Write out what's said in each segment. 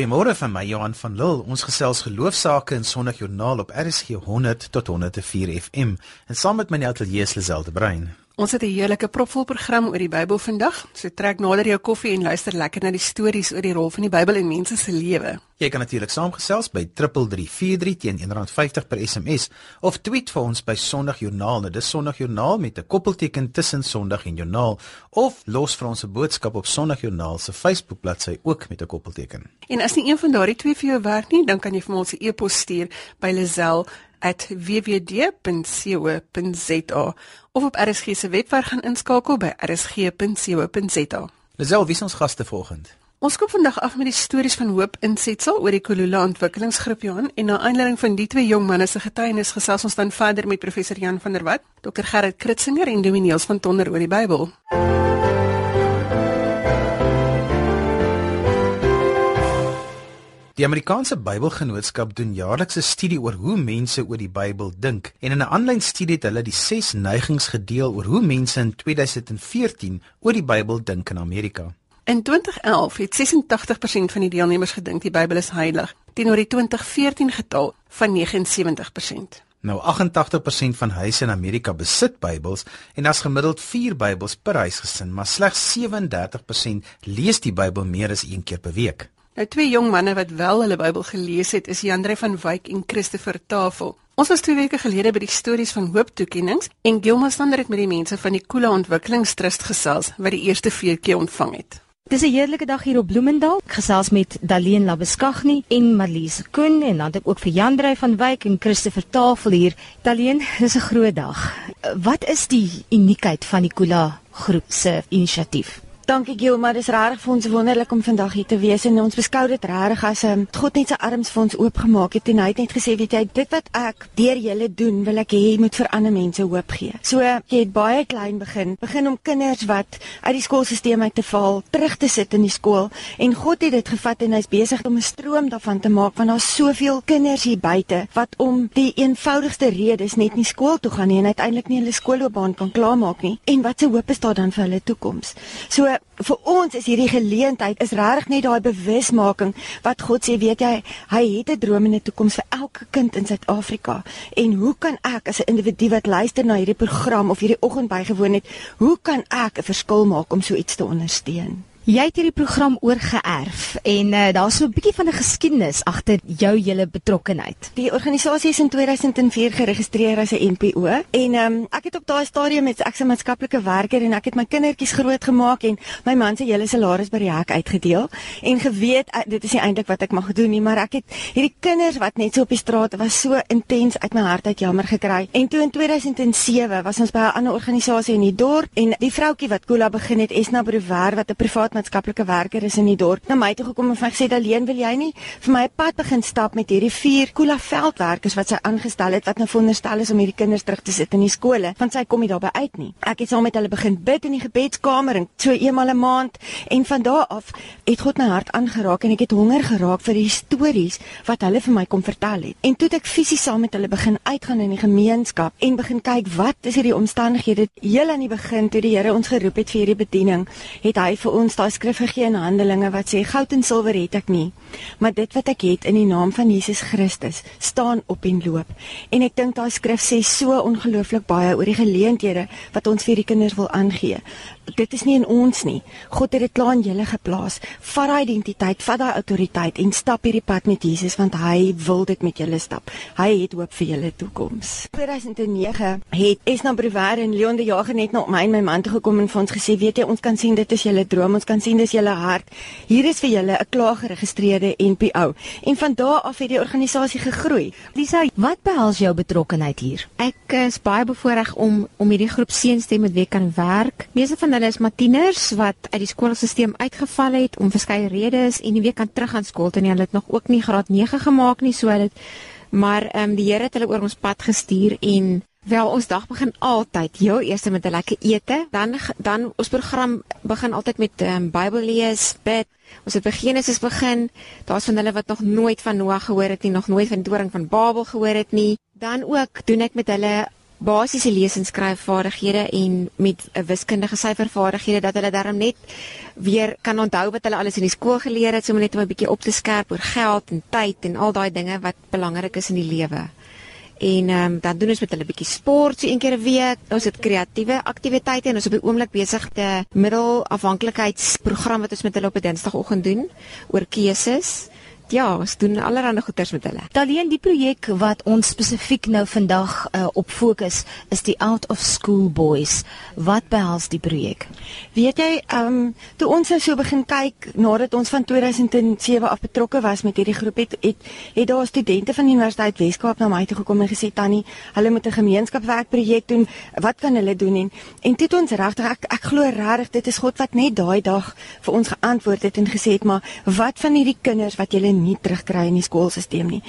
Goeiemôre van my Johan van Lille. Ons gesels geloofsaake in Sondagjoernaal op RSG 100 tot 104 FM. En saam met my in die ateljee is Liselde Brein. Ons het 'n heerlike propvol program oor die Bybel vandag. So trek nader jou koffie en luister lekker na die stories oor die rol van die Bybel in mense se lewe. Jy kan natuurlik saamgesels by 3343 teen R1.50 per SMS of tweet vir ons by Sondagjoernaal. Dit is Sondagjoernaal met 'n koppelteken tussen Sondag en Joernaal of los vir ons 'n boodskap op Sondagjoernaal se Facebook bladsy ook met 'n koppelteken. En as nie een van daardie twee vir jou werk nie, dan kan jy vir ons 'n e-pos stuur by Lazel @wwd.co.za of op RSG se webwerf gaan inskakel by rsg.co.za. Lisel, wie is ons gaste vanoggend? Ons kom vandag af met die stories van hoop insetsel oor die Kolula ontwikkelingsgroep Johan en na aanleiding van die twee jong manne se getuienis gesels ons dan verder met professor Jan van der Walt, Dr Gerrit Kritzinger en Domineels van Tonder oor die Bybel. Die Amerikaanse Bybelgenootskap doen jaarliks 'n studie oor hoe mense oor die Bybel dink en in 'n aanlyn studie het hulle die 6 neigings gedeel oor hoe mense in 2014 oor die Bybel dink in Amerika. In 2011 het 86% van die deelnemers gedink die Bybel is heilig, teenoor die 2014 getal van 79%. Nou 88% van huise in Amerika besit Bybels en as gemiddeld 4 Bybels per huisgesin, maar slegs 37% lees die Bybel meer as een keer per week. Nou twee jong manne wat wel hulle Bybel gelees het, is Jandre van Wyk en Christopher Tafel. Ons was twee weke gelede by die stories van hoop toekennings en Gilma Stander het met die mense van die Kula Ontwikkelingstrust gesels wat die eerste veertjie ontvang het. Dis 'n heerlike dag hier op Bloemendal. Ek gesels met Daleen Labeskagni en Marlies Koen en dan het ek ook vir Jandre van Wyk en Christopher Tafel hier. Daleen, dis 'n groot dag. Wat is die uniekheid van die Kula groep se inisiatief? Dankie Giel, maar dis regtig vir ons wonderlik om vandag hier te wees en ons beskou dit regtig as 'n um, ehm, God net sy arms vir ons oopgemaak het en hy het net gesê, weet jy, dit wat ek deur julle doen, wil ek hê moet vir ander mense hoop gee. So jy het baie klein begin, begin om kinders wat uit die skoolstelsel uit te val, terug te sit in die skool en God het dit gevat en hy's besig om 'n stroom daarvan te maak want daar's soveel kinders hier buite wat om die eenvoudigste redes net nie skool toe gaan nie en uiteindelik nie hulle skoolloopbaan kan klaarmaak nie. En wat se hoop is daar dan vir hulle toekoms? So vir ons is hierdie geleentheid is regtig net daai bewusmaking wat God sê weet jy hy het 'n droom en 'n toekoms vir elke kind in Suid-Afrika en hoe kan ek as 'n individu wat luister na hierdie program of hierdie oggend bygewoon het hoe kan ek 'n verskil maak om so iets te ondersteun Jy het hierdie program oorgeerf en uh, daar's so 'n bietjie van 'n geskiedenis agter jou hele betrokkenheid. Die organisasie is in 2004 geregistreer as 'n NPO en um, ek het op daai stadium met ek se maatskaplike werker en ek het my kindertjies grootgemaak en my man se hele salaris by die hek uitgedeel en geweet uh, dit is nie eintlik wat ek mag doen nie, maar ek het hierdie kinders wat net so op die straat was so intens uit my hart uit jammer gekry. En toe in 2007 was ons by 'n ander organisasie in die dorp en die vroutjie wat Kula begin het, Esna Brouwer wat 'n privaat maatskaplike werker is in die dorp na my toe gekom en vir my gesê alleen wil jy nie vir my 'n pad begin stap met hierdie vier Kula veldwerkers wat sy aangestel het wat nou veronderstel is om hierdie kinders terug te sit in die skole want sy kom nie daarby uit nie. Ek het saam met hulle begin bid in die gebedskamer en so eenmal 'n maand en van daardie af het God my hart aangeraak en ek het honger geraak vir die stories wat hulle vir my kom vertel het. En toe het ek fisies saam met hulle begin uitgaan in die gemeenskap en begin kyk wat is hierdie omstandighede heel aan die begin toe die Here ons geroep het vir hierdie bediening het hy vir ons daai skrif gegee in Handelinge wat sê goud en silwer het ek nie, maar dit wat ek het in die naam van Jesus Christus staan op en loop. En ek dink daai skrif sê so ongelooflik baie oor die geleenthede wat ons vir die kinders wil aangee dit is nie in ons nie. God het dit klaar in julle geplaas. Vat daai identiteit, vat daai autoriteit en stap hierdie pad met Jesus want hy wil dit met julle stap. Hy het hoop vir julle toekoms. 2009 het Esna Brewer en Leon de Jager net na my en my man toe gekom en vir ons gesê, weet jy, ons kan sien dit is julle droom, ons kan sien dis julle hart. Hier is vir julle 'n klaar geregistreerde NPO. En van daardie af het die organisasie gegroei. Lisa, wat behels jou betrokkenheid hier? Ek is baie bevoorreg om om hierdie groep seuns te met wie kan werk. Meeste van hulle is matieners wat uit die skoolstelsel uitgeval het om verskeie redes en nie weer kan terug aan skool toe nie. Hulle het nog ook nie graad 9 gemaak nie, so dit maar ehm um, die Here het hulle oor ons pad gestuur en wel ons dag begin altyd heel eers met 'n lekker ete, dan dan ons program begin altyd met ehm um, Bybel lees, bid. Ons het by Genesis begin. Daar's van hulle wat nog nooit van Noag gehoor het nie, nog nooit van die doring van Babel gehoor het nie. Dan ook doen ek met hulle basiese lees en skryfvaardighede en met 'n wiskundige syfervaardighede dat hulle daarom net weer kan onthou wat hulle alles in die skool geleer het, sommer net om 'n bietjie op te skerp oor geld en tyd en al daai dinge wat belangrik is in die lewe. En ehm um, dan doen ons met hulle 'n bietjie sport so een keer 'n week. Ons het kreatiewe aktiwiteite en ons is op die oomblik besig te middelafhanklikheidsprogram wat ons met hulle op 'n Dinsdagoggend doen oor keuses ja, ons doen allerlei goeders met hulle. Daleen die projek wat ons spesifiek nou vandag uh, op fokus is die Out of School Boys. Wat behels die projek? Weet jy, ehm um, toe ons nou so begin kyk nadat ons van 2007 af betrokke was met hierdie groep het het, het daar studente van die Universiteit Weskaap na my toe gekom en gesê Tannie, hulle moet 'n gemeenskapswerkprojek doen. Wat kan hulle doen en en toe het ons regtig ek, ek glo regtig dit is God wat net daai dag vir ons geantwoord het en gesê het maar wat van hierdie kinders wat julle nie terugkry in die skoolstelsel nie.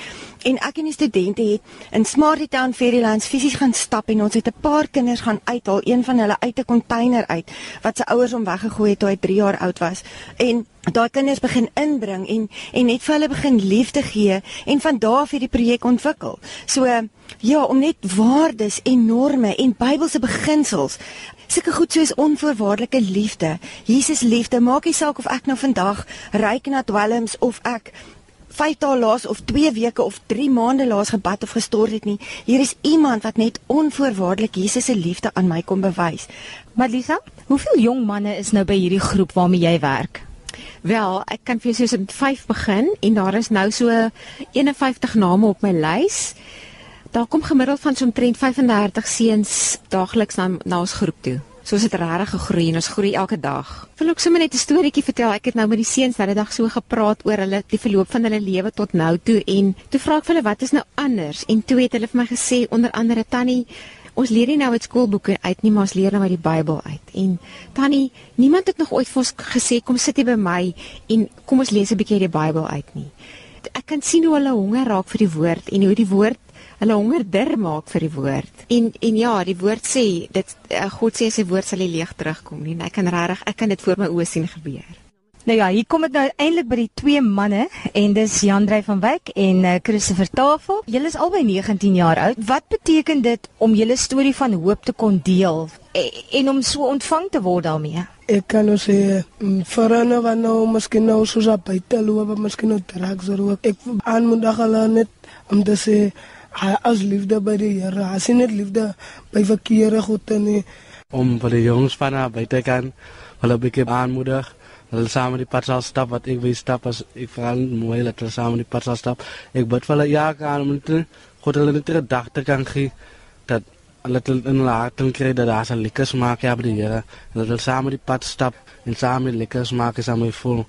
En ek en die studente het in Smarty Town Fairylands fisies gaan stap en ons het 'n paar kinders gaan uithaal, een van hulle uit 'n container uit wat sy ouers hom weggegooi het toe hy 3 jaar oud was. En daai kinders begin inbring en en net vir hulle begin liefde gee en van daar af hierdie projek ontwikkel. So ja, om net waardes en norme en Bybelse beginsels sulke goed soos onvoorwaardelike liefde. Jesus liefde, maak nie saak of ek nou vandag ryk na dwelms of ek 5 dae laas of 2 weke of 3 maande laas gebad of gestort het nie. Hier is iemand wat net onvoorwaardelik Jesus se liefde aan my kom bewys. Marlisa, hoeveel jong manne is nou by hierdie groep waarmee jy werk? Wel, ek kan vir jou sê met 5 begin en daar is nou so 51 name op my lys. Daar kom gemiddeld van so omtrent 35 seuns daagliks na, na ons groep toe. So is dit regtig gegroei en ons groei elke dag. Wil ook sommer net 'n storieetjie vertel. Ek het nou met die seuns daardie dag so gepraat oor hulle die verloop van hulle lewe tot nou toe en toe vra ek vir hulle wat is nou anders en toe het hulle vir my gesê onder andere Tannie Ons leer nie nou uit skoolboeke uit nie, maar ons leer nou uit die Bybel uit. En Tannie, niemand het nog ooit vir ons gesê kom sit hier by my en kom ons lees 'n bietjie uit die Bybel uit nie. Ek kan sien hoe hulle honger raak vir die woord en hoe die woord hulle hongerder maak vir die woord. En en ja, die woord sê dit uh, God sê sy woord sal nie leeg terugkom nie. Ek kan regtig ek kan dit voor my oë sien gebeur. Nou ja, hier kom dit nou eintlik by die twee manne en dis Jandrey van Wyk en uh, Christopher Tafel. Julle is albei 19 jaar oud. Wat beteken dit om julle storie van hoop te kon deel en, en om so ontvang te word daarmee? Ek kan nou sê vir hulle wat nou miskien nou soos op buite loop, miskien nou drugs of. Ek aanmoedig hulle net om te sê as liefde by die Here. As jy net liefde by verkeerde goede nie om vir die jongs van na buite kan hulle 'n bietjie aanmoedig. Hulle saam die pad sal stap wat ek wil stap as ek veral mooi dat hulle saam die pad sal stap. Ek bid vir hulle ja kan om te God hulle net 'n gedagte kan gee dat hulle in hulle hart kry dat daar 'n lekker smaak het by die Here. Hulle saam die pad stap en saam lekker smaak is aan my voel.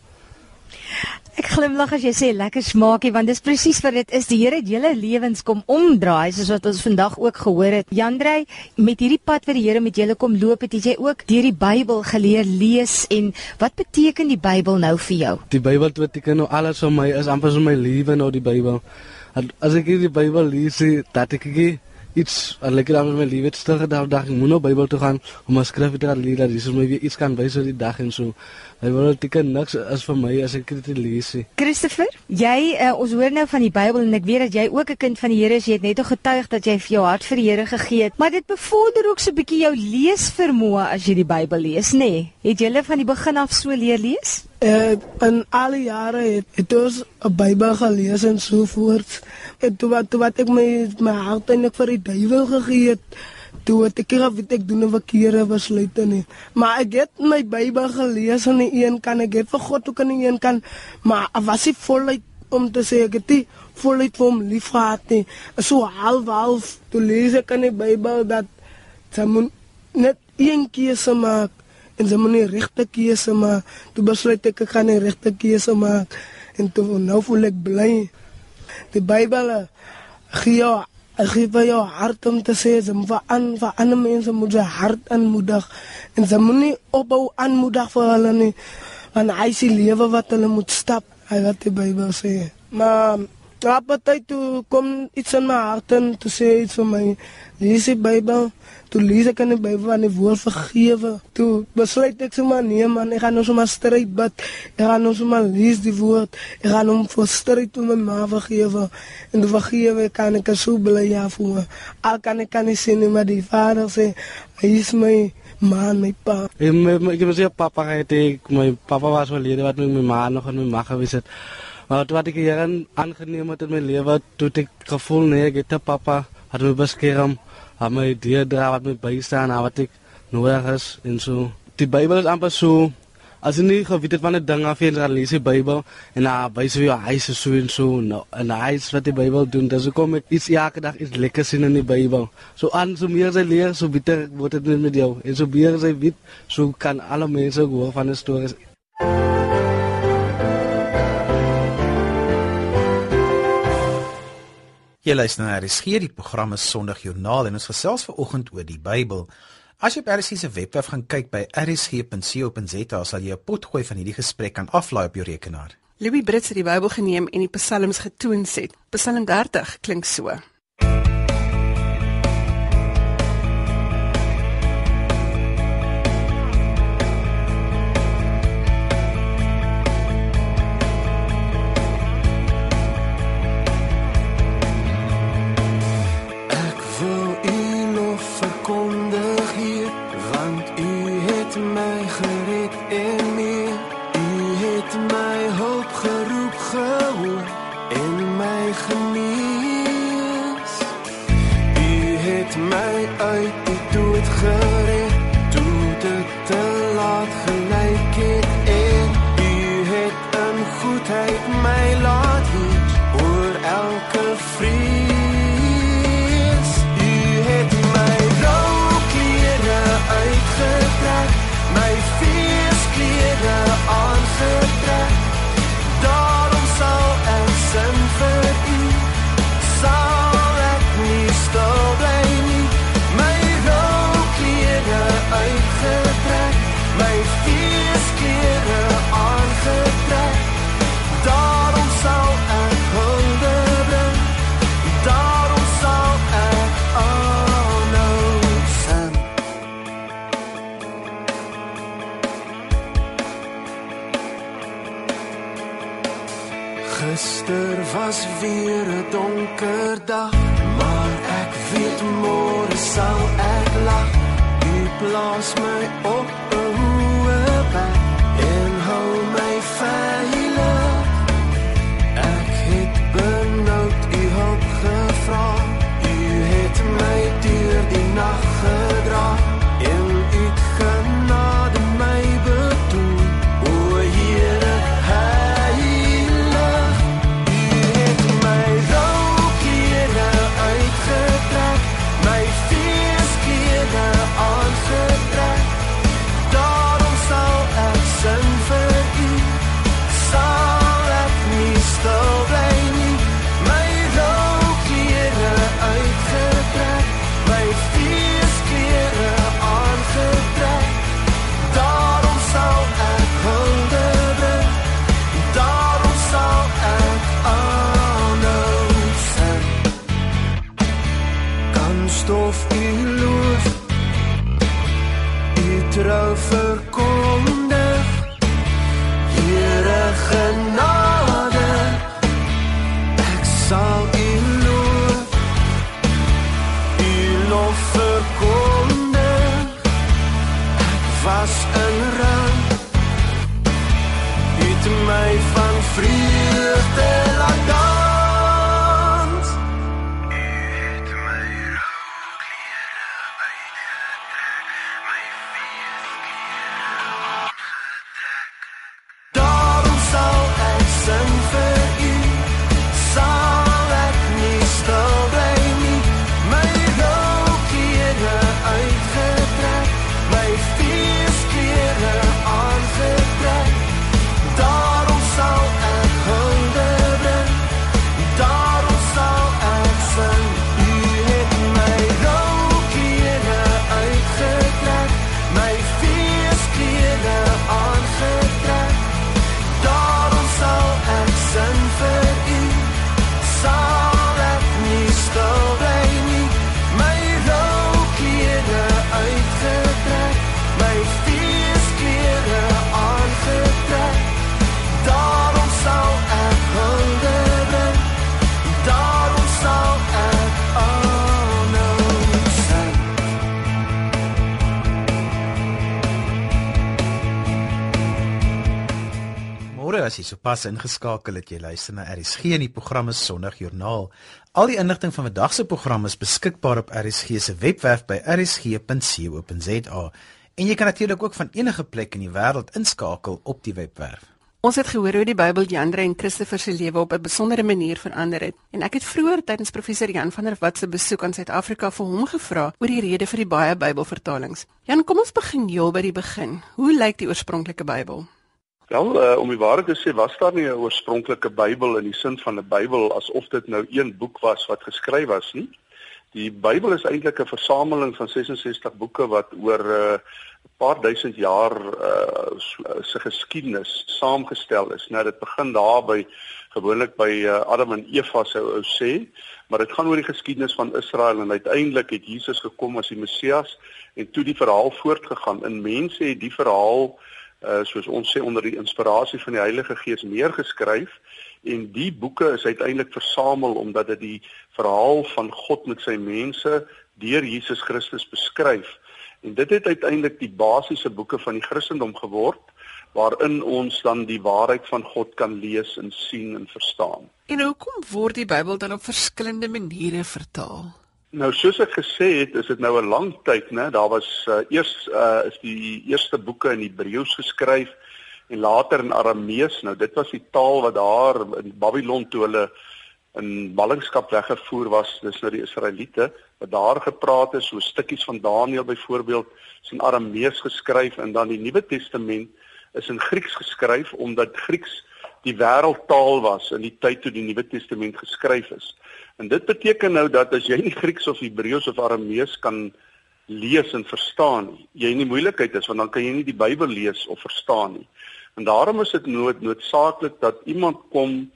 Ek glimlag as jy sê lekker smaakie want dis presies wat dit is. Die Here het julle lewens kom omdraai soos wat ons vandag ook gehoor het. Jandrey, met hierdie pad wat die Here met julle kom loop, het jy ook deur die Bybel geleer lees en wat beteken die Bybel nou vir jou? Die Bybel beteken nou alles vir my is amper so my lewe nou die Bybel. As ek die Bybel lees, dat ek gee iets wat lekker aan my lewe stil gedagte dag ek moet nou Bybel toe gaan om 'n skrif te lees dat Jesus my weer iets kan wys oor die dag en so. Hy wil teken niks as vir my as ek dit lees. Christopher, jy uh, ons hoor nou van die Bybel en ek weet dat jy ook 'n kind van die Here is. Jy het net getuig dat jy vir jou hart vir die Here gegee het, maar dit bevorder ook so 'n bietjie jou leesvermoë as jy die Bybel lees, nê? Nee? Het jy van die begin af so leer lees? Uh, in al die jare het, het ons 'n Bybel gelees en so voort. En toe wat toe wat ek my my hart eintlik vir die duiwel gegee het, toe het ek gehad wat ek doen 'n verkeerde besluite nie. Maar ek het my Bybel gelees aan die een kan ek het vir God ook aan die een kan, maar was ek voluit om te sê ek het nie voluit vir hom liefgehad nie. So half half toe lees ek in die Bybel dat jy moet net een keuse maak en jy moet nie regte keuse maak. Toe besluit ek ek gaan nie regte keuse maak en toe nou voel ek bly die Bybel eh, gee jou gee vir jou hart om te sê jy moet aan vir ander mense moet jy hart aanmoedig. En jy moet nie opbou aanmoedig vir hulle nie want hy sê lewe wat hulle moet stap. Hy wat die Bybel sê. Maar Appetite toe kom iets in my hart en toe sê iets vir my, lees die Bybel. Toe lees ek in die Bybel van die woord vergewe. Toe besluit ek sommer nee man, ek gaan nou sommer stryd bid. Ek gaan nou sommer lees die woord. Ek gaan hom vir stryd om my ma vergewe. En toe vergewe kan ek so bly ja voor. Al kan ek kan nie sien maar die vader sê, hy is my man, my pa. Ik, ik heb zeggen, papa gaat ik, mijn papa was wel leren wat met mijn ma nog en mijn ma geweest. het. Maar wat ik hier aangenomen heb in mijn leven, toen ik gevoel, nee, ik heb papa, had me beschermd, had me deerdra, wat me bijstaan, had wat ik nodig is en zo. Die Bijbel is amper zo, als je niet geweten van het ding af je dan lees je Bijbel en dan wijs je hij is zo en zo nou, en hij is wat die Bijbel doen. Dus ik kom ik iets elke dag iets lekkers in in die Bijbel. Zo aan, zo meer zij leert, zo beter wordt het met jou. En zo meer zij weet, zo kan alle mensen horen van de stories. Jy luister na RSG, die program is Sondagjoernaal en ons gesels ver oggend oor die Bybel. As jy op RSG se webwerf gaan kyk by rsg.co.za, sal jy 'n potgooi van hierdie gesprek kan aflaai op jou rekenaar. Louis Brits het die Bybel geneem en die psalms getoon sê. Psalm 30 klink so. Plaas my sopas ingeskakel het, jy luister na RSG en die program is Sondagjoernaal. Al die inligting van vandag se program is beskikbaar op RSG se webwerf by rsg.co.za. En jy kan natuurlik ook van enige plek in die wêreld inskakel op die webwerf. Ons het gehoor hoe die Bybel Jandre en Christopher se lewe op 'n besondere manier verander het. En ek het vroeër tydens professor Jan van der Walt se besoek aan Suid-Afrika vir hom gevra oor die rede vir die baie Bybelvertalings. Jan, kom ons begin heel by die begin. Hoe lyk die oorspronklike Bybel? Wel, uh, om die waarheid te sê, was daar nie 'n oorspronklike Bybel in die sin van 'n Bybel asof dit nou een boek was wat geskryf was nie. Die Bybel is eintlik 'n versameling van 66 boeke wat oor 'n uh, paar duisend jaar uh, se geskiedenis saamgestel is. Nou dit begin daar by gewoonlik by uh, Adam en Eva sou ou sê, maar dit gaan oor die geskiedenis van Israel en uiteindelik het Jesus gekom as die Messias en toe die verhaal voortgegaan. In mense het die verhaal uh soos ons sê onder die inspirasie van die Heilige Gees neergeskryf en die boeke is uiteindelik versamel omdat dit die verhaal van God met sy mense deur Jesus Christus beskryf. En dit het uiteindelik die basiese boeke van die Christendom geword waarin ons dan die waarheid van God kan lees en sien en verstaan. En hoekom word die Bybel dan op verskillende maniere vertaal? Nou soos ek gesê het, is dit nou 'n lang tyd, né? Daar was uh, eers uh, is die eerste boeke in Hebreëus geskryf en later in Aramees. Nou dit was die taal wat daar in Babylon toe hulle in ballingskap weggevoer was, dis nou die Israeliete wat daar gepraat het, so stukkies van Daniël byvoorbeeld, is in Aramees geskryf en dan die Nuwe Testament is in Grieks geskryf omdat Grieks die wêreldtaal was in die tyd toe die Nuwe Testament geskryf is. En dit beteken nou dat as jy nie Grieks of Hebreëus of Aramees kan lees en verstaan nie, jy in die moeilikheid is want dan kan jy nie die Bybel lees of verstaan nie. En daarom is dit nood noodsaaklik dat iemand kom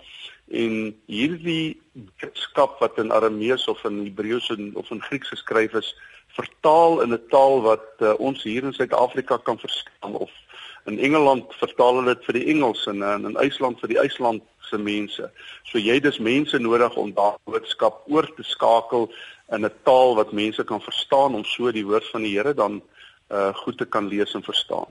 en hierdie boodskap wat in Aramees of in Hebreëus of in Grieks geskryf is, vertaal in 'n taal wat uh, ons hier in Suid-Afrika kan verstaan of in Engeland vertaal hulle dit vir die Engels en in, in IJsland vir die IJsland se mense. So jy dis mense nodig om daardie boodskap oor te skakel in 'n taal wat mense kan verstaan om so die woord van die Here dan uh goed te kan lees en verstaan.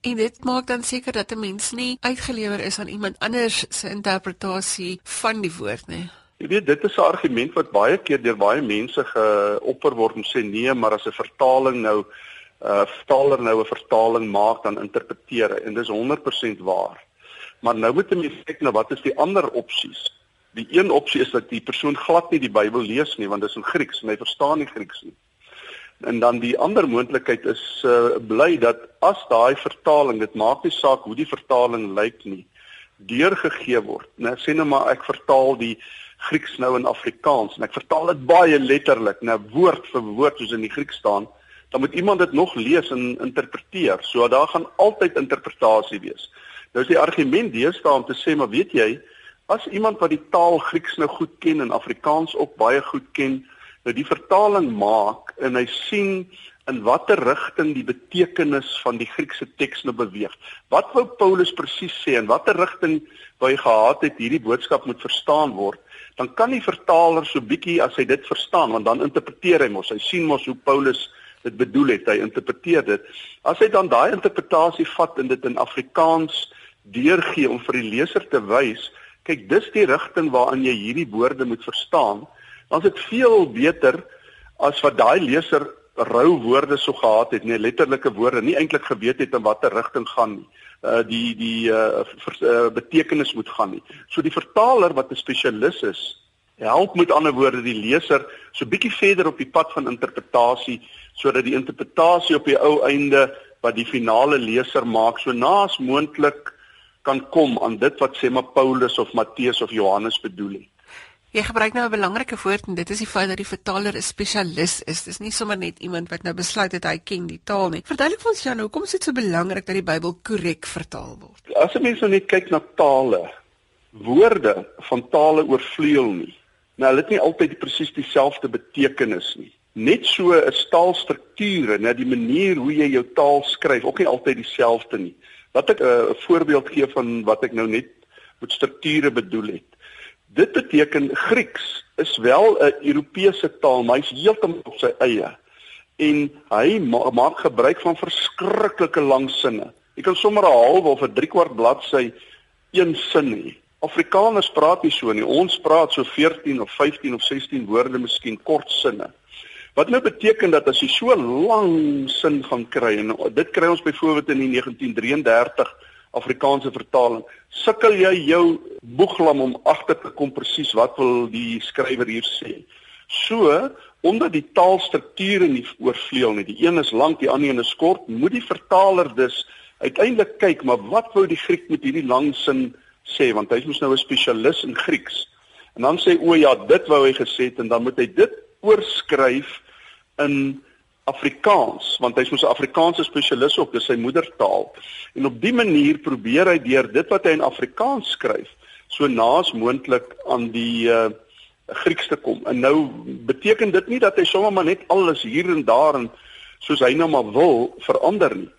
En dit maak dan seker dat 'n mens nie uitgelewer is aan iemand anders se interpretasie van die woord nie. Jy weet dit is 'n argument wat baie keer deur baie mense geopper word om sê nee, maar as 'n vertaling nou uh vertaler nou 'n vertaling maak dan interpreteer en dis 100% waar. Maar nou moet jy kyk na wat is die ander opsies. Die een opsie is dat die persoon glad nie die Bybel lees nie want dit is in Grieks en hy verstaan nie Grieks nie. En dan die ander moontlikheid is uh, bly dat as daai vertaling, dit maak nie saak hoe die vertaling lyk nie, deurgegee word. Nou sê nou maar ek vertaal die Grieks nou in Afrikaans en ek vertaal dit baie letterlik, nou woord vir woord soos in die Grieks staan, dan moet iemand dit nog lees en interpreteer. So daar gaan altyd interpretasie wees. Nou is die argument deesdae om te sê maar weet jy, as iemand wat die taal Grieks nou goed ken en Afrikaans ook baie goed ken, nou die vertaling maak en hy sien in watter rigting die betekenis van die Griekse teks nou beweeg. Wat wou Paulus presies sê en watter rigting wou hy gehad het hierdie boodskap moet verstaan word? Dan kan die vertaler so bietjie as hy dit verstaan, want dan interpreteer hy mos. Hy sien mos hoe Paulus dit bedoel het. Hy interpreteer dit. As hy dan daai interpretasie vat en dit in Afrikaans deurgee om vir die leser te wys, kyk dis die rigting waarin jy hierdie woorde moet verstaan, dan is dit veel beter as wat daai leser rou woorde so gehad het, nee letterlike woorde, nie eintlik geweet het in watter rigting gaan nie. Uh die die uh, vers, uh betekenis moet gaan nie. So die vertaler wat 'n spesialis is, help met ander woorde die leser so bietjie verder op die pad van interpretasie sodat die interpretasie op die ou einde wat die finale leser maak so naas moontlik kan kom aan dit wat sê maar Paulus of Matteus of Johannes bedoel het. Jy gebruik nou 'n belangrike woord en dit is die feit dat die vertaler 'n spesialis is. Dis nie sommer net iemand wat nou besluit het hy ken die taal nie. Verduidelik vir ons Jan, hoekom is dit so belangrik dat die Bybel korrek vertaal word? As 'n mens nou net kyk na tale, woorde van tale oorvleuel nie. Nou, hulle het nie altyd presies dieselfde betekenis nie. Net so 'n taalstrukture, net die manier hoe jy jou taal skryf, ook nie altyd dieselfde nie. Wat ek 'n uh, voorbeeld gee van wat ek nou net met strukture bedoel het. Dit beteken Grieks is wel 'n Europese taal, maar hy's heeltemal op sy eie. En hy ma maak gebruik van verskriklike lang sinne. Jy kan sommer 'n half of 'n 3 kwart bladsy een sin hê. Afrikaners praat nie so nie. Ons praat so 14 of 15 of 16 woorde, miskien kort sinne. Wat nou beteken dat as jy so lang sin gaan kry en dit kry ons byvoorbeeld in die 1933 Afrikaanse vertaling, sukkel jy jou boeglam om agter te kom presies wat wil die skrywer hier sê. So, omdat die taalstrukture nie oorvleuel nie, die een is lank, die ander een is kort, moet die vertaler dus uiteindelik kyk, maar wat wou die Griek met hierdie lang sin sê want hy is nou 'n spesialis in Grieks. En dan sê o ja, dit wou hy gesê het en dan moet hy dit oorskryf in Afrikaans want hy's mos 'n Afrikaanse spesialis op, dis sy moedertaal. En op dië manier probeer hy deur dit wat hy in Afrikaans skryf, so naas moontlik aan die uh Grieks te kom. En nou beteken dit nie dat hy sommer maar net alles hier en daar en soos hy nou maar wil verander nie.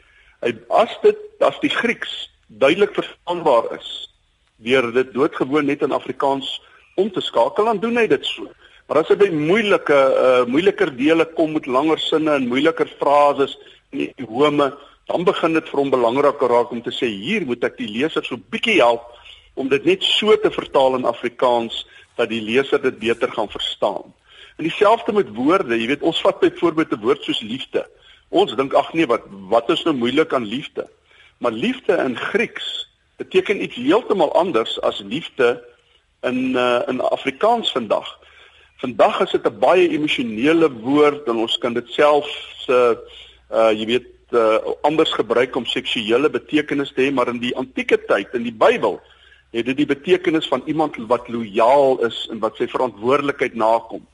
Hy as dit as die Grieks duidelik verstaanbaar is, deur dit doodgewoon net in Afrikaans om te skakel, dan doen hy dit so. Maar as dit by moeilike uh moeiliker dele kom met langer sinne en moeiliker frases en idiome, dan begin dit vir hom belangriker raak om te sê hier moet ek die leser so bietjie help om dit net so te vertaal in Afrikaans dat die leser dit beter gaan verstaan. En dieselfde met woorde, jy weet ons vat byvoorbeeld 'n woord soos liefde. Ons dink ag nee, wat wat is nou moeilik aan liefde? Maar liefde in Grieks beteken iets heeltemal anders as liefde in uh, in Afrikaans vandag. Vandag is dit 'n baie emosionele woord en ons kan dit self uh, uh jy weet uh, anders gebruik om seksuele betekenis te hê, maar in die antieke tyd in die Bybel het dit die betekenis van iemand wat lojaal is en wat sy verantwoordelikheid nakom.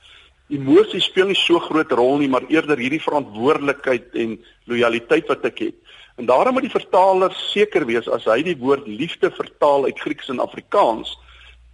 Emosie speel nie so groot rol nie, maar eerder hierdie verantwoordelikheid en lojaliteit wat ek het. En daarom moet die vertaler seker wees as hy die woord liefde vertaal uit Grieks en Afrikaans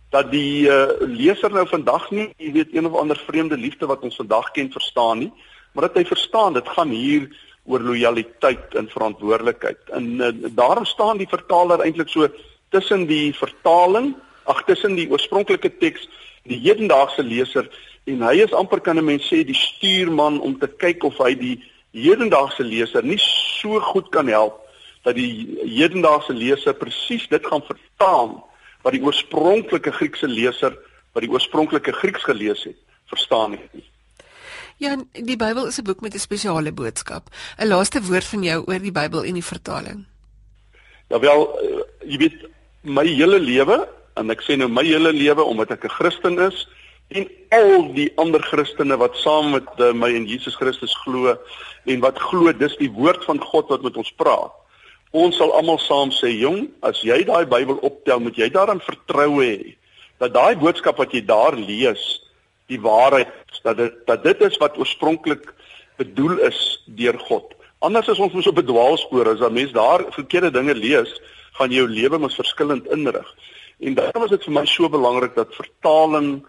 dat die uh, leser nou vandag nie, jy weet, een of ander vreemde liefde wat ons vandag ken verstaan nie, maar dat hy verstaan dit gaan hier oor lojaliteit en verantwoordelikheid. En uh, daarom staan die vertaler eintlik so tussen die vertaling, ag tussen die oorspronklike teks die hedendaagse leser en hy is amper kan 'n mens sê die stuurman om te kyk of hy die hedendaagse leser nie so goed kan help dat die hedendaagse leser presies dit gaan verstaan wat die oorspronklike Griekse leser wat die oorspronklike Grieks gelees het, verstaan nie. Ja, die Bybel is 'n boek met 'n spesiale boodskap. 'n Laaste woord van jou oor die Bybel en die vertaling. Ja wel, eh, jy weet my hele lewe en ek sê nou my hele lewe omdat ek 'n Christen is, en al die ander Christene wat saam met uh, my en Jesus Christus glo en wat glo dis die woord van God wat met ons praat. Ons sal almal saam sê, jong, as jy daai Bybel optel, moet jy daaraan vertrou hê dat daai boodskap wat jy daar lees, die waarheid dat dit dat dit is wat oorspronklik bedoel is deur God. Anders is ons mos op 'n dwaalspoor as 'n mens daar verkeerde dinge lees, gaan jou lewe mos verskillend inrig. En daarom is dit vir my so belangrik dat vertaling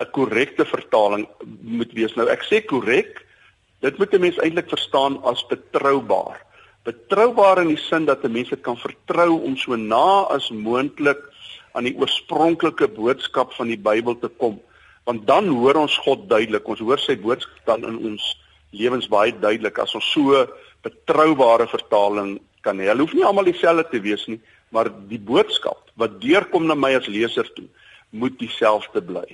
'n korrekte vertaling moet wees. Nou ek sê korrek, dit moet 'n mens eintlik verstaan as betroubaar. Betroubaar in die sin dat 'n mens dit kan vertrou om so na as moontlik aan die oorspronklike boodskap van die Bybel te kom. Want dan hoor ons God duidelik. Ons hoor sy boodskap dan in ons lewens baie duidelik as ons so betroubare vertaling kan hê. Hulle hoef nie almal dieselfde te wees nie, maar die boodskap wat deurkom na my as leser toe, moet dieselfde bly.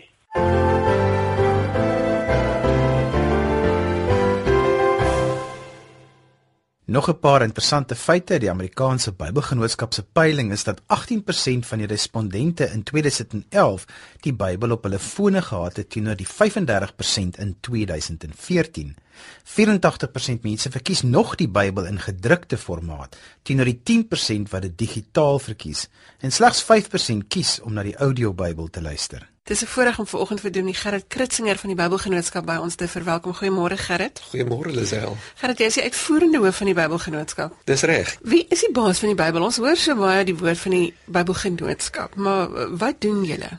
Nog 'n paar interessante feite uit die Amerikaanse Bybelgenootskap se peiling is dat 18% van die respondente in 2011 die Bybel op hulle fone gehad het teenoor die 35% in 2014. 84% mense verkies nog die Bybel in gedrukte formaat teenoor die 10% wat dit digitaal verkies en slegs 5% kies om na die audiobybel te luister. Dis 'n voorreg om vanoggend vir Dominee Gerrit Kritzinger van die Bybelgenootskap by ons te verwelkom. Goeiemôre Gerrit. Goeiemôre Lisel. Gerrit, jy is die uitvoerende hoof van die Bybelgenootskap. Dis reg. Wie is die baas van die Bybel? Ons hoor so baie die woord van die Bybelgenootskap, maar wat doen julle?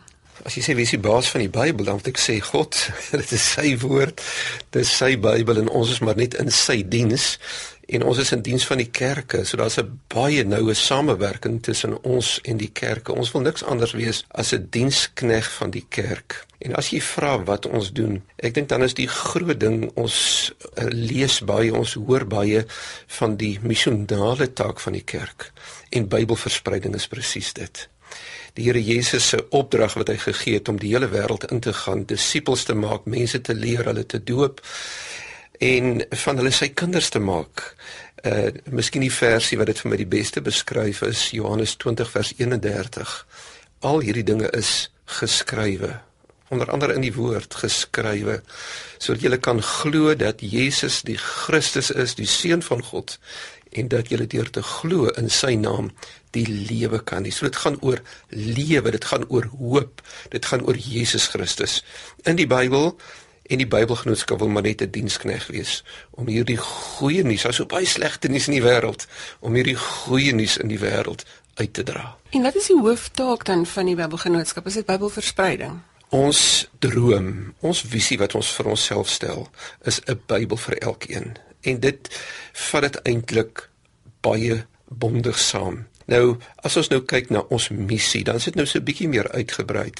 As jy sê wie is die baas van die Bybel, dan moet ek sê God. Dit is sy woord. Dis sy Bybel en ons is maar net in sy diens en ons is in diens van die kerke. So daar's 'n baie noue samewerking tussen ons en die kerke. Ons wil niks anders wees as 'n dienskneg van die kerk. En as jy vra wat ons doen, ek dink dan is die groot ding ons uh, lees baie, ons hoor baie van die missionale taak van die kerk. En Bybelverspreiding is presies dit. die Here Jesus se opdrag wat hy gegee het om die hele wêreld in te gaan, disippels te maak, mense te leer, hulle te doop en van hulle sy kinders te maak. Uh miskien die versie wat dit vir my die beste beskryf is Johannes 20 vers 31. Al hierdie dinge is geskrywe onder andere in die woord geskrywe sodat jy kan glo dat Jesus die Christus is, die seun van God en dat jy deur te glo in sy naam die lewe kan hê. So dit gaan oor lewe, dit gaan oor hoop, dit gaan oor Jesus Christus. In die Bybel en die Bybelgenootskap wil maar net 'n dienskneg wees om hierdie goeie nuus, daar's so baie slegte nuus in die wêreld, om hierdie goeie nuus in die wêreld uit te dra. En wat is die hooftaak dan van die Bybelgenootskap? Is dit Bybelverspreiding? Ons droom, ons visie wat ons vir onsself stel, is 'n Bybel vir elkeen. En dit vat dit eintlik baie bondig saam. Nou, as ons nou kyk na ons missie, dan is dit nou so 'n bietjie meer uitgebrei.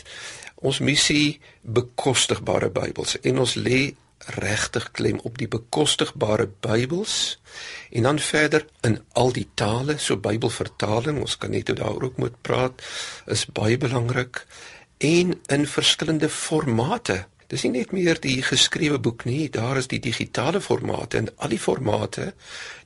Ons missie bekostigbare Bybels en ons lê regtig klem op die bekostigbare Bybels en dan verder in al die tale, so Bybelvertaling, ons kan net daaroor ook moet praat, is baie belangrik en in verskillende formate. Dis nie net meer die geskrewe boek nie, daar is die digitale formate en al die formate.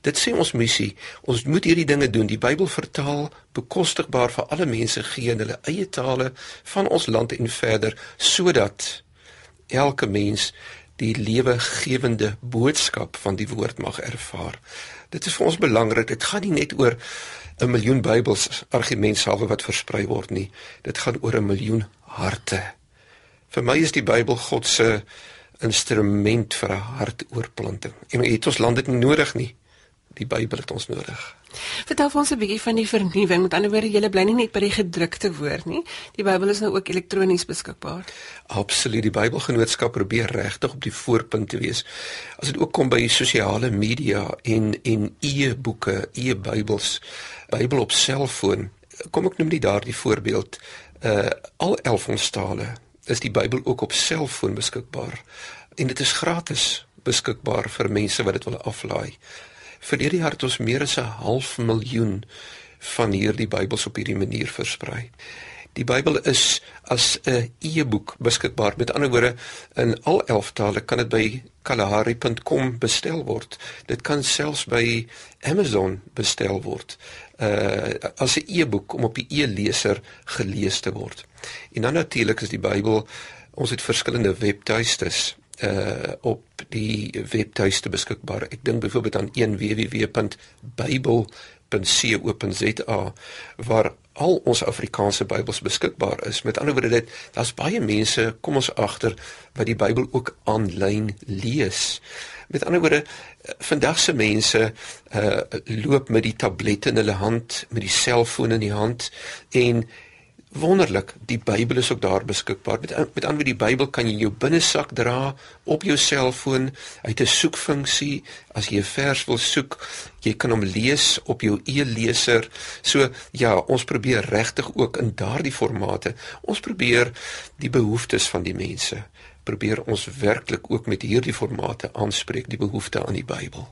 Dit sê ons missie, ons moet hierdie dinge doen, die Bybel vertaal bekostigbaar vir alle mense gee in hulle eie tale van ons land en verder sodat elke mens die lewegewende boodskap van die woord mag ervaar. Dit is vir ons belangrik. Dit gaan nie net oor 'n miljoen Bybels argumentsalwe wat versprei word nie. Dit gaan oor 'n miljoen harte. Vir my is die Bybel God se instrument vir 'n hartoorplanting. En het ons land dit nie nodig nie. Die Bybel het ons nodig. Vertel ons 'n bietjie van die vernuwing. Met ander woorde, jy bly nie net by die gedrukte woord nie. Die Bybel is nou ook elektronies beskikbaar. Absoluut. Die Bybelgenootskap probeer regtig op die voorpunt te wees. As dit ook kom by sosiale media en en e-boeke, e-Bybels, Bybel op selfoon. Kom ek noem net daardie voorbeeld. Uh al 11 ons tale is die Bybel ook op selfoon beskikbaar en dit is gratis beskikbaar vir mense wat dit wil aflaai. Vir hierdie jaar het ons meer as 'n half miljoen van hierdie Bybels op hierdie manier versprei. Die Bybel is as 'n e-boek beskikbaar. Met ander woorde, in al 11 tale kan dit by kalahari.com bestel word. Dit kan selfs by Amazon bestel word. Uh as 'n e-boek om op die e-leser gelees te word. En dan natuurlik is die Bybel ons het verskillende webtuistes uh op die webtuiste beskikbaar. Ek dink byvoorbeeld aan een www.bybel.co.za waar al ons Afrikaanse Bybels beskikbaar is. Met ander woorde dit daar's baie mense kom ons agter wat die Bybel ook aanlyn lees. Met ander woorde vandag se mense uh loop met die tablet in hulle hand, met die selfoon in die hand en wonderlik, die Bybel is ook daar beskikbaar. Met met ander die Bybel kan jy in jou binnesak dra op jou selfoon uit 'n soekfunksie as jy 'n vers wil soek, jy kan hom lees op jou e-leser. So ja, ons probeer regtig ook in daardie formate. Ons probeer die behoeftes van die mense probeer ons werklik ook met hierdie formate aanspreek die behoefte aan die Bybel.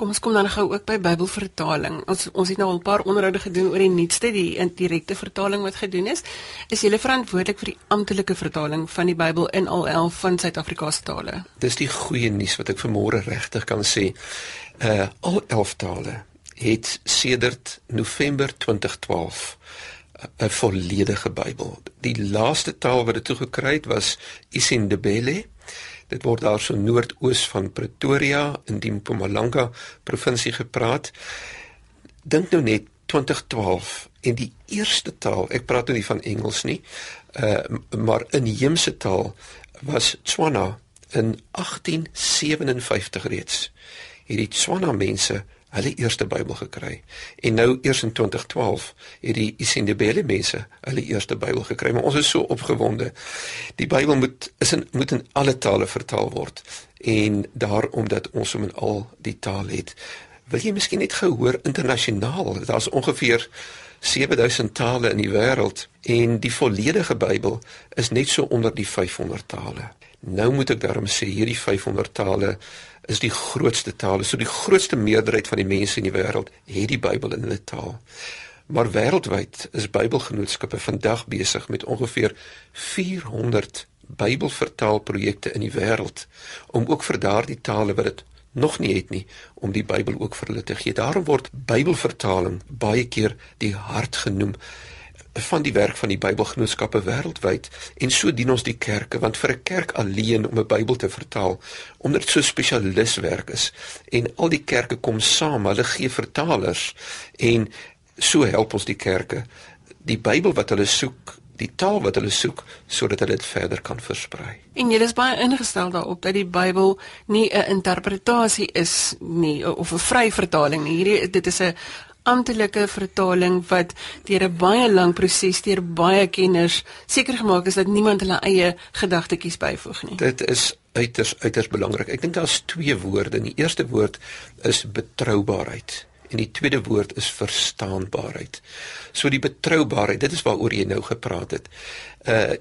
Kom ons kom dan gou ook by Bybelvertaling. Ons ons het nou al 'n paar onderhoude gedoen oor die nuutste die indirekte vertaling wat gedoen is. Is jy verantwoordelik vir die amptelike vertaling van die Bybel in al 11 van Suid-Afrikaanse tale? Dis die goeie nuus wat ek vanmôre regtig kan sê. Uh al 11 tale het sedert November 2012 'n volledige Bybel. Die laaste taal wat dit toe gekry het was isiNdebele. Dit word daar so noordoos van Pretoria in die Mpumalanga provinsie gepraat. Dink nou net 2012 en die eerste taal, ek praat nou nie van Engels nie, uh maar inheemse taal was Tswana in 1857 reeds. Hierdie Tswana mense hulle eerste Bybel gekry. En nou eers in 2012 het die Isindebele mense hulle eerste Bybel gekry. Maar ons is so opgewonde. Die Bybel moet is in moet in alle tale vertaal word en daarom dat ons hom in al die tale het. Wil jy miskien net gehoor internasionaal? Daar's ongeveer 7000 tale in die wêreld en die volledige Bybel is net so onder die 500 tale. Nou moet ek daarom sê hierdie 500 tale is die grootste tale. So die grootste meerderheid van die mense in die wêreld het die Bybel in hulle taal. Maar wêreldwyd is Bybelgenootskappe vandag besig met ongeveer 400 Bybelvertaalprojekte in die wêreld om ook vir daardie tale wat dit nog nie het nie om die Bybel ook vir hulle te gee. Daarom word Bybelvertaling baie keer die hart genoem van die werk van die Bybelgenootskappe wêreldwyd en so dien ons die kerke want vir 'n kerk alleen om 'n Bybel te vertaal omdat dit so spesialiswerk is en al die kerke kom saam, hulle gee vertalers en so help ons die kerke die Bybel wat hulle soek die taal wat hulle soek sodat hulle dit verder kan versprei. En jy is baie ingestel daarop dat die Bybel nie 'n interpretasie is nie of 'n vry vertaling nie. Hierdie dit is 'n amptelike vertaling wat deur 'n baie lang proses deur baie kenners seker gemaak is dat niemand hulle eie gedagtetjies byvoeg nie. Dit is uiters uiters belangrik. Ek dink daar's twee woorde. Die eerste woord is betroubaarheid en die tweede woord is verstaanbaarheid. So die betroubaarheid, dit is waaroor jy nou gepraat het. Uh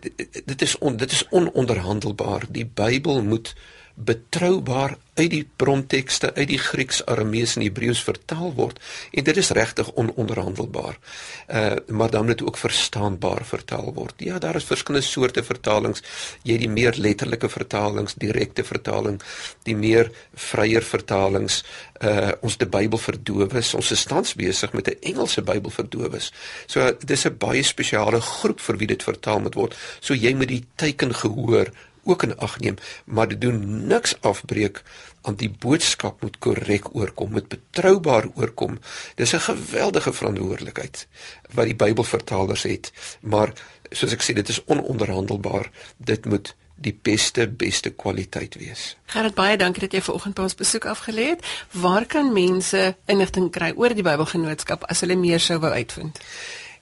dit is on, dit is ononderhandelbaar. Die Bybel moet betroubaar uit die brontekste uit die Grieks, Aramees en Hebreëus vertaal word en dit is regtig ononderhandelbaar. Uh maar dan moet ook verstaanbaar vertaal word. Ja, daar is verskillende soorte vertalings. Jy het die meer letterlike vertalings, direkte vertaling, die meer vryer vertalings. Uh ons die Bybel vir dowes. Ons is tans besig met 'n Engelse Bybel vir dowes. So dis 'n baie spesiale groep vir wie dit vertaal moet word. So jy moet die teken gehoor ook in ag neem, maar dit doen niks afbreek aan die boodskap moet korrek oorkom, moet betroubaar oorkom. Dis 'n geweldige verantwoordelikheid wat die Bybelvertalers het, maar soos ek sê, dit is ononderhandelbaar. Dit moet die beste beste kwaliteit wees. Gerard baie dankie dat jy vanoggend by ons besoek afgelê het. Waar kan mense inligting kry oor die Bybelgenootskap as hulle meer sou wou uitvind?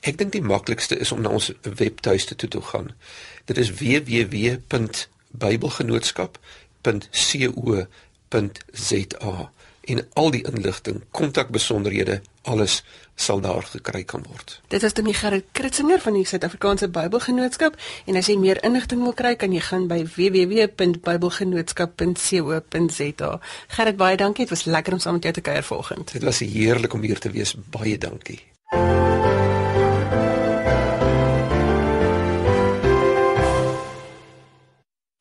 Ek dink die maklikste is om na ons webtuiste toe te gaan. Dit is www.bybelgenootskap.co.za en al die inligting, kontakbesonderhede, alles sal daar gekry kan word. Dit is Dominee Gerrit Kritzinger van die Suid-Afrikaanse Bybelgenootskap en as jy meer inligting wil kry, kan jy gaan by www.bybelgenootskap.co.za. Gerrit, baie dankie. Dit was lekker om saam met jou te kuier vanoggend. Dit was heerlik om hier te wees. Baie dankie.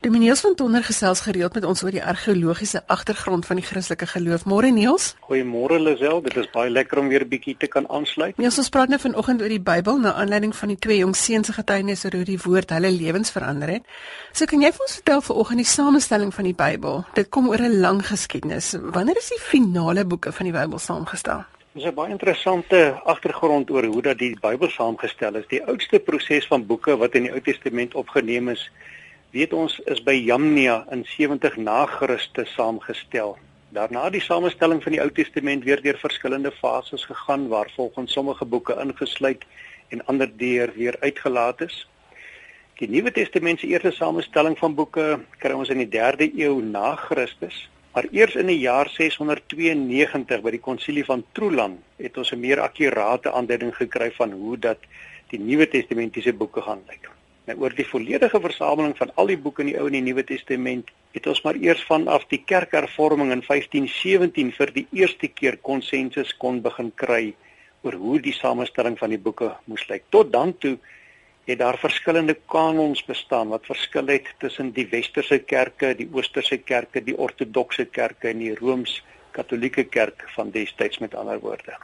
Dominiels van Tonder gesels gereeld met ons oor die argeologiese agtergrond van die Christelike geloof. Môre Niels. Goeiemôre Lisel, dit is baie lekker om weer 'n bietjie te kan aansluit. Niels, ons praat nou vanoggend oor die Bybel na aanleiding van die twee jong seuns se getuienisse oor hoe die woord hulle lewens verander het. So kan jy vir ons vertel vanoggend die samestelling van die Bybel? Dit kom oor 'n lang geskiedenis. Wanneer is die finale boeke van die Bybel saamgestel? Dis 'n baie interessante agtergrond oor hoe dat die Bybel saamgestel is. Die oudste proses van boeke wat in die Ou Testament opgeneem is, weet ons is by Jamnia in 70 na Christus saamgestel. Daarna die samestelling van die Ou Testament weer deur verskillende fases gegaan waar volgens sommige boeke ingesluit en ander deur weer uitgelaat is. Die Nuwe Testament se eerste samestelling van boeke kry ons in die 3de eeu na Christus. Maar eers in die jaar 692 by die konsilie van Trullan het ons 'n meer akkurate aanduiding gekry van hoe dat die Nuwe Testamentiese boeke gaan lyk. Nou oor die volledige versameling van al die boeke in die Ou en die Nuwe Testament het ons maar eers vanaf die kerkhervorming in 1517 vir die eerste keer konsensus kon begin kry oor hoe die samestelling van die boeke moes lyk. Tot dan toe het daar verskillende kanons bestaan wat verskil het tussen die westerse kerke, die oosterse kerke, die ortodokse kerke en die rooms Katolieke kerk van destyds met ander woorde.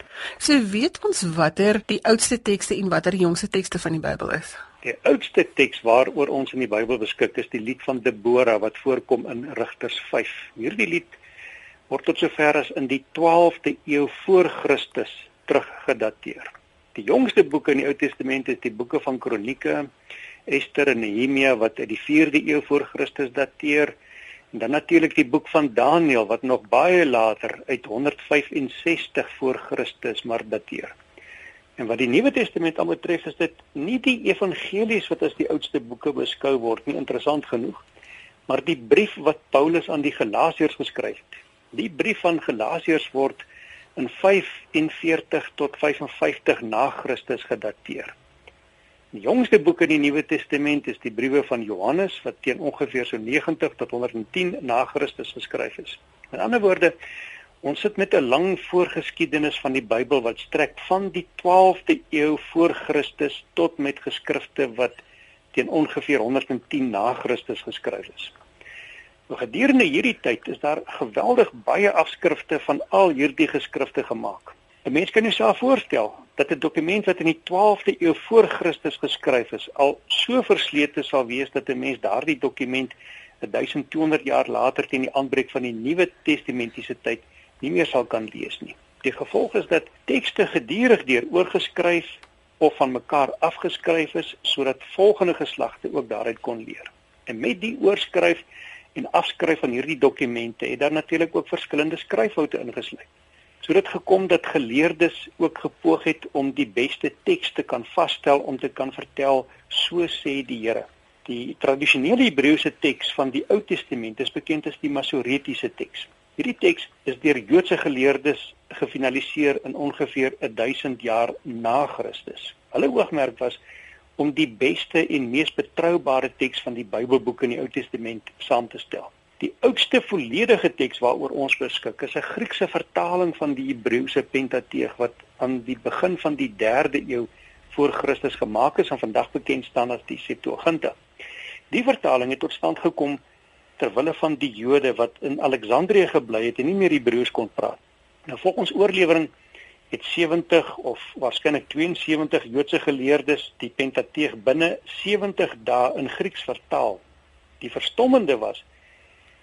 So weet ons watter die oudste tekste en watter die jongste tekste van die Bybel is. Die oudste teks waaroor ons in die Bybel beskik is die lied van Debora wat voorkom in Rigters 5. Hierdie lied word tot sover as in die 12de eeu voor Christus teruggedateer. Die jongste boeke in die Ou Testament is die boeke van Kronieke, Ester en Nehemia wat uit die 4de eeu voor Christus dateer en dan natuurlik die boek van Daniël wat nog baie later uit 165 voor Christus maar dateer. En wat die Nuwe Testament aanbetref, is dit nie die evangelies wat as die oudste boeke beskou word nie, interessant genoeg, maar die brief wat Paulus aan die Galasiërs geskryf het. Die brief van Galasiërs word in 45 tot 55 na Christus gedateer. Die jongste boek in die Nuwe Testament is die briewe van Johannes wat teen ongeveer so 90 tot 110 na Christus geskryf is. In ander woorde, Ons sit met 'n lang voorgeskiedenis van die Bybel wat strek van die 12de eeu voor Christus tot met geskrifte wat teen ongeveer 110 na Christus geskryf is. Nou gedurende hierdie tyd is daar geweldig baie afskrifte van al hierdie geskrifte gemaak. 'n Mens kan jouself voorstel dat 'n dokument wat in die 12de eeu voor Christus geskryf is, al so verslete sal wees dat 'n mens daardie dokument 1200 jaar later teen die aanbreek van die Nuwe Testamentiese tyd nie meer sal kan lees nie. Die gevolg is dat tekste gedurig deur oorgeskryf of van mekaar afgeskryf is sodat volgende geslagte ook daaruit kon leer. En met die oorskryf en afskryf van hierdie dokumente het daar natuurlik ook verskillende skryffoute ingesluit. So dit gekom dat geleerdes ook gepoog het om die beste teks te kan vasstel om te kan vertel so sê die Here. Die tradisionele Hebreëse teks van die Ou Testament is bekend as die Masoretiese teks. Hierdie teks is deur Joodse geleerdes gefinaliseer in ongeveer 1000 jaar na Christus. Hulle oogmerk was om die beste en mees betroubare teks van die Bybelboeke in die Ou Testament saam te stel. Die oudste volledige teks waaroor ons beskik is 'n Griekse vertaling van die Hebreëse Pentateeg wat aan die begin van die 3de eeu voor Christus gemaak is en vandag bekend staan as die Septuaginta. Die vertaling het tot stand gekom ter wille van die Jode wat in Alexandrië gebly het en nie meer Hebreëus kon praat. Nou volgens oorlewering het 70 of waarskynlik 72 Joodse geleerdes die Pentateeg binne 70 dae in Grieks vertaal. Die verstommende was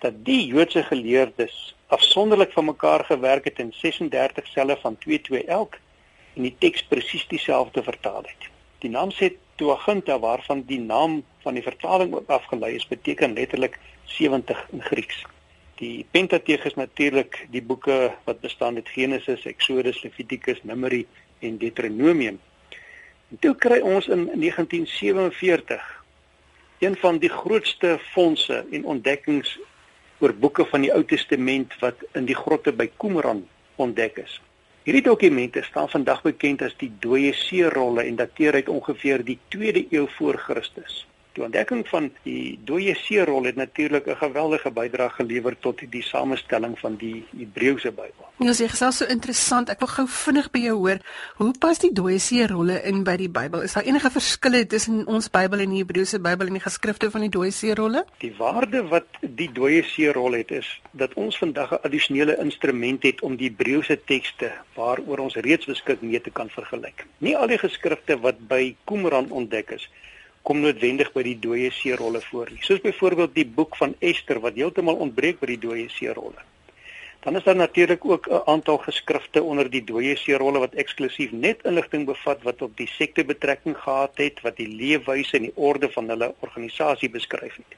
dat die Joodse geleerdes afsonderlik van mekaar gewerk het in 36 selle van 2-2 elk en die teks presies dieselfde vertaal het. Die naam sê Tuaginta waarvan die naam van die vertaling ook afgelei is, beteken letterlik 70 in Grieks. Die Pentateeg is natuurlik die boeke wat bestaan uit Genesis, Exodus, Levitikus, Numeri en Deuteronomium. En toe kry ons in 1947 een van die grootste fondse en ontdekkings oor boeke van die Ou Testament wat in die grotte by Qumran ontdek is. Hierdie dokumente staan vandag bekend as die dooie see-rolle en dateer uit ongeveer die 2de eeu voor Christus. Die ontdekking van die dooie seerol het natuurlik 'n geweldige bydrae gelewer tot die, samestelling van die Hebreëse Bybel. Ja, sê gesels so interessant. Ek wil gou vinnig by jou hoor, hoe pas die dooie seerolle in by die Bybel? Is daar enige verskille tussen ons Bybel en die Hebreëse Bybel en die geskrifte van die dooie seerolle? Die waarde wat die dooie seerol het is dat ons vandag 'n addisionele instrument het om die Hebreëse tekste waaroor ons reeds beskik mee te kan vergelyk. Nie al die geskrifte wat by Qumran ontdek is kom noodwendig by die dooie seerolle voor nie. Soos byvoorbeeld die boek van Ester wat heeltemal ontbreek by die dooie seerolle. Dan is daar natuurlik ook 'n aantal geskrifte onder die dooie seerolle wat eksklusief net inligting bevat wat op die sekte betrekking gehad het, wat die leefwyse en die orde van hulle organisasie beskryf het.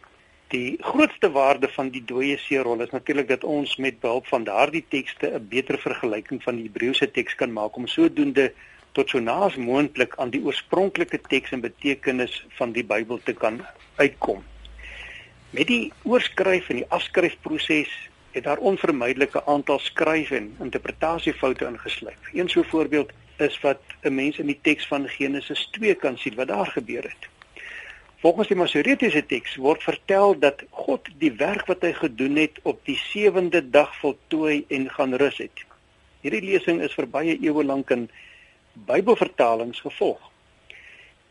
Die grootste waarde van die dooie seerolle is natuurlik dat ons met behulp van daardie tekste 'n beter vergelyking van die Hebreëse teks kan maak om sodoende tot so naas moontlik aan die oorspronklike teks en betekenis van die Bybel te kan uitkom. Met die oorskryf en die afskryfproses het daar onvermydelike aantal skryf en interpretasiefoute ingesluit. Een so voorbeeld is wat 'n mens in die teks van Genesis 2 kan sien wat daar gebeur het. Volgens die Masoretiese teks word vertel dat God die werk wat hy gedoen het op die sewende dag voltooi en gaan rus het. Hierdie lesing is vir baie eeue lank in Bybelvertalings gevolg.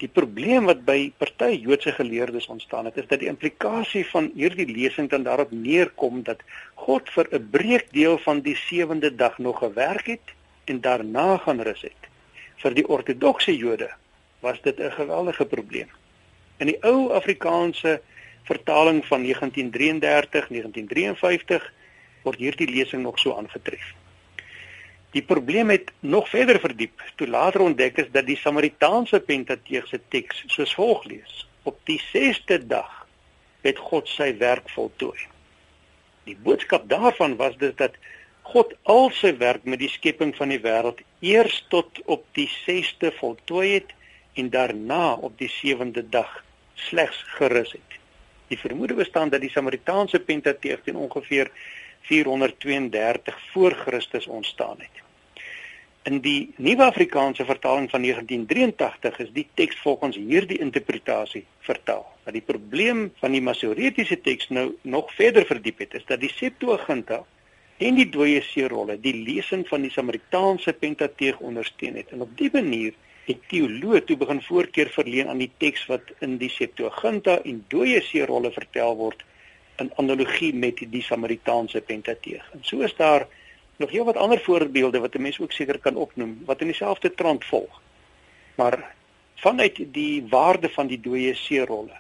Die probleem wat by party Joodse geleerdes ontstaan het, is dat die implikasie van hierdie lesing dan daarop neerkom dat God vir 'n breekdeel van die sewende dag nog gewerk het en daarna gaan rus het. Vir die ortodokse Jode was dit 'n geweldige probleem. In die ou Afrikaanse vertaling van 1933-1953 word hierdie lesing nog so aangetref. Die probleem het nog verder verdiep toe later ontdek is dat die Samaritaanse Pentateegse teks soos volg lees: Op die 6ste dag het God sy werk voltooi. Die boodskap daarvan was dus dat God al sy werk met die skepping van die wêreld eers tot op die 6ste voltooi het en daarna op die 7de dag slegs gerus het. Die vermoede bestaan dat die Samaritaanse Pentateeg teen ongeveer 432 voor Christus ontstaan het. In die Nuwe Afrikaanse vertaling van 1983 is die teks volgens hierdie interpretasie vertaal. Maar die probleem van die Masoretiese teks nou nog verder verdiep het is dat die Septuaginta en die dooie seerolle die lesing van die Samaritaanse Pentateeg ondersteun het. En op dié manier het teoloë toe begin voorkeur verleen aan die teks wat in die Septuaginta en dooie seerolle vertel word in analogie met die Samaritaanse Pentateeg. En so is daar nog heelwat ander voorbeelde wat 'n mens ook seker kan opnoem wat in dieselfde trant volg. Maar vanuit die waarde van die dooie seerolle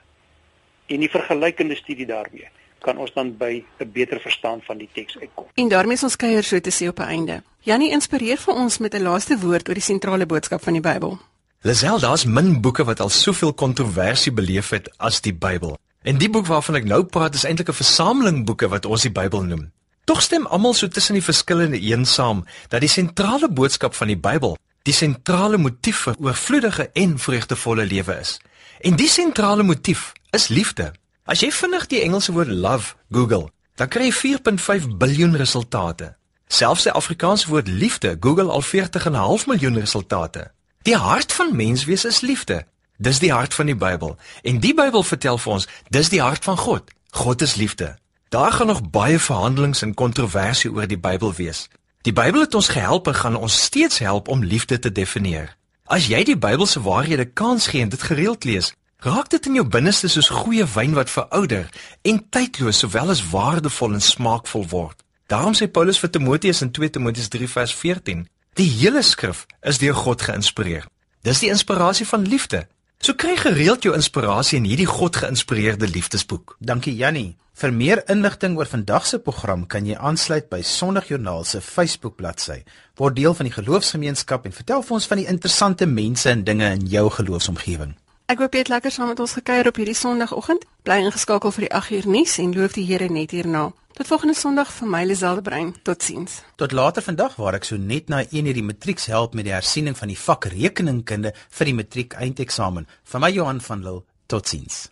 en die vergelykende studie daarmee kan ons dan by 'n beter verstaan van die teks uitkom. En daarmee is ons kuier so te sê op 'n einde. Janie inspireer vir ons met 'n laaste woord oor die sentrale boodskap van die Bybel. Lisel, daar's min boeke wat al soveel kontroversie beleef het as die Bybel. En die boek waarvan ek nou praat is eintlik 'n versameling boeke wat ons die Bybel noem. Tog stem almal so tussen die verskillende een saam dat die sentrale boodskap van die Bybel die sentrale motief vir oorvloedige en vreugdevolle lewe is. En die sentrale motief is liefde. As jy vinnig die Engelse woord love Google, dan kry jy 4.5 biljoen resultate. Selfs die Afrikaanse woord liefde Google al 40.5 miljoen resultate. Die hart van menswees is liefde. Dis die hart van die Bybel. En die Bybel vertel vir ons, dis die hart van God. God is liefde. Daar gaan nog baie verhandelings en kontroversie oor die Bybel wees. Die Bybel het ons gehelp en gaan ons steeds help om liefde te definieer. As jy die Bybelse waarhede kans gee en dit gereeld lees, Raak dit in jou binneste soos goeie wyn wat verouder en tydloos sowel as waardevol en smaakvol word. Daarom sê Paulus vir Timoteus in 2 Timoteus 3 vers 14: Die hele skrif is deur God geïnspireer. Dis die inspirasie van liefde. So kry gereeld jou inspirasie in hierdie God geïnspireerde liefdesboek. Dankie Jannie. Vir meer inligting oor vandag se program kan jy aansluit by Sondagjoernaal se Facebook bladsy. Word deel van die geloofsgemeenskap en vertel vir ons van die interessante mense en dinge in jou geloofsomgewing. Ek hoop jy het lekker saam met ons gekuier op hierdie Sondagoggend. Bly ingeskakel vir die 8 uur nuus en loof die Here net hierna. Tot volgende Sondag vir my Liselde Brein. Totsiens. Tot later vandag waar ek so net na 1 uur die matrieks help met die hersiening van die vak rekeningkunde vir die matriek eindeksamen. Vir my Johan van Lille. Totsiens.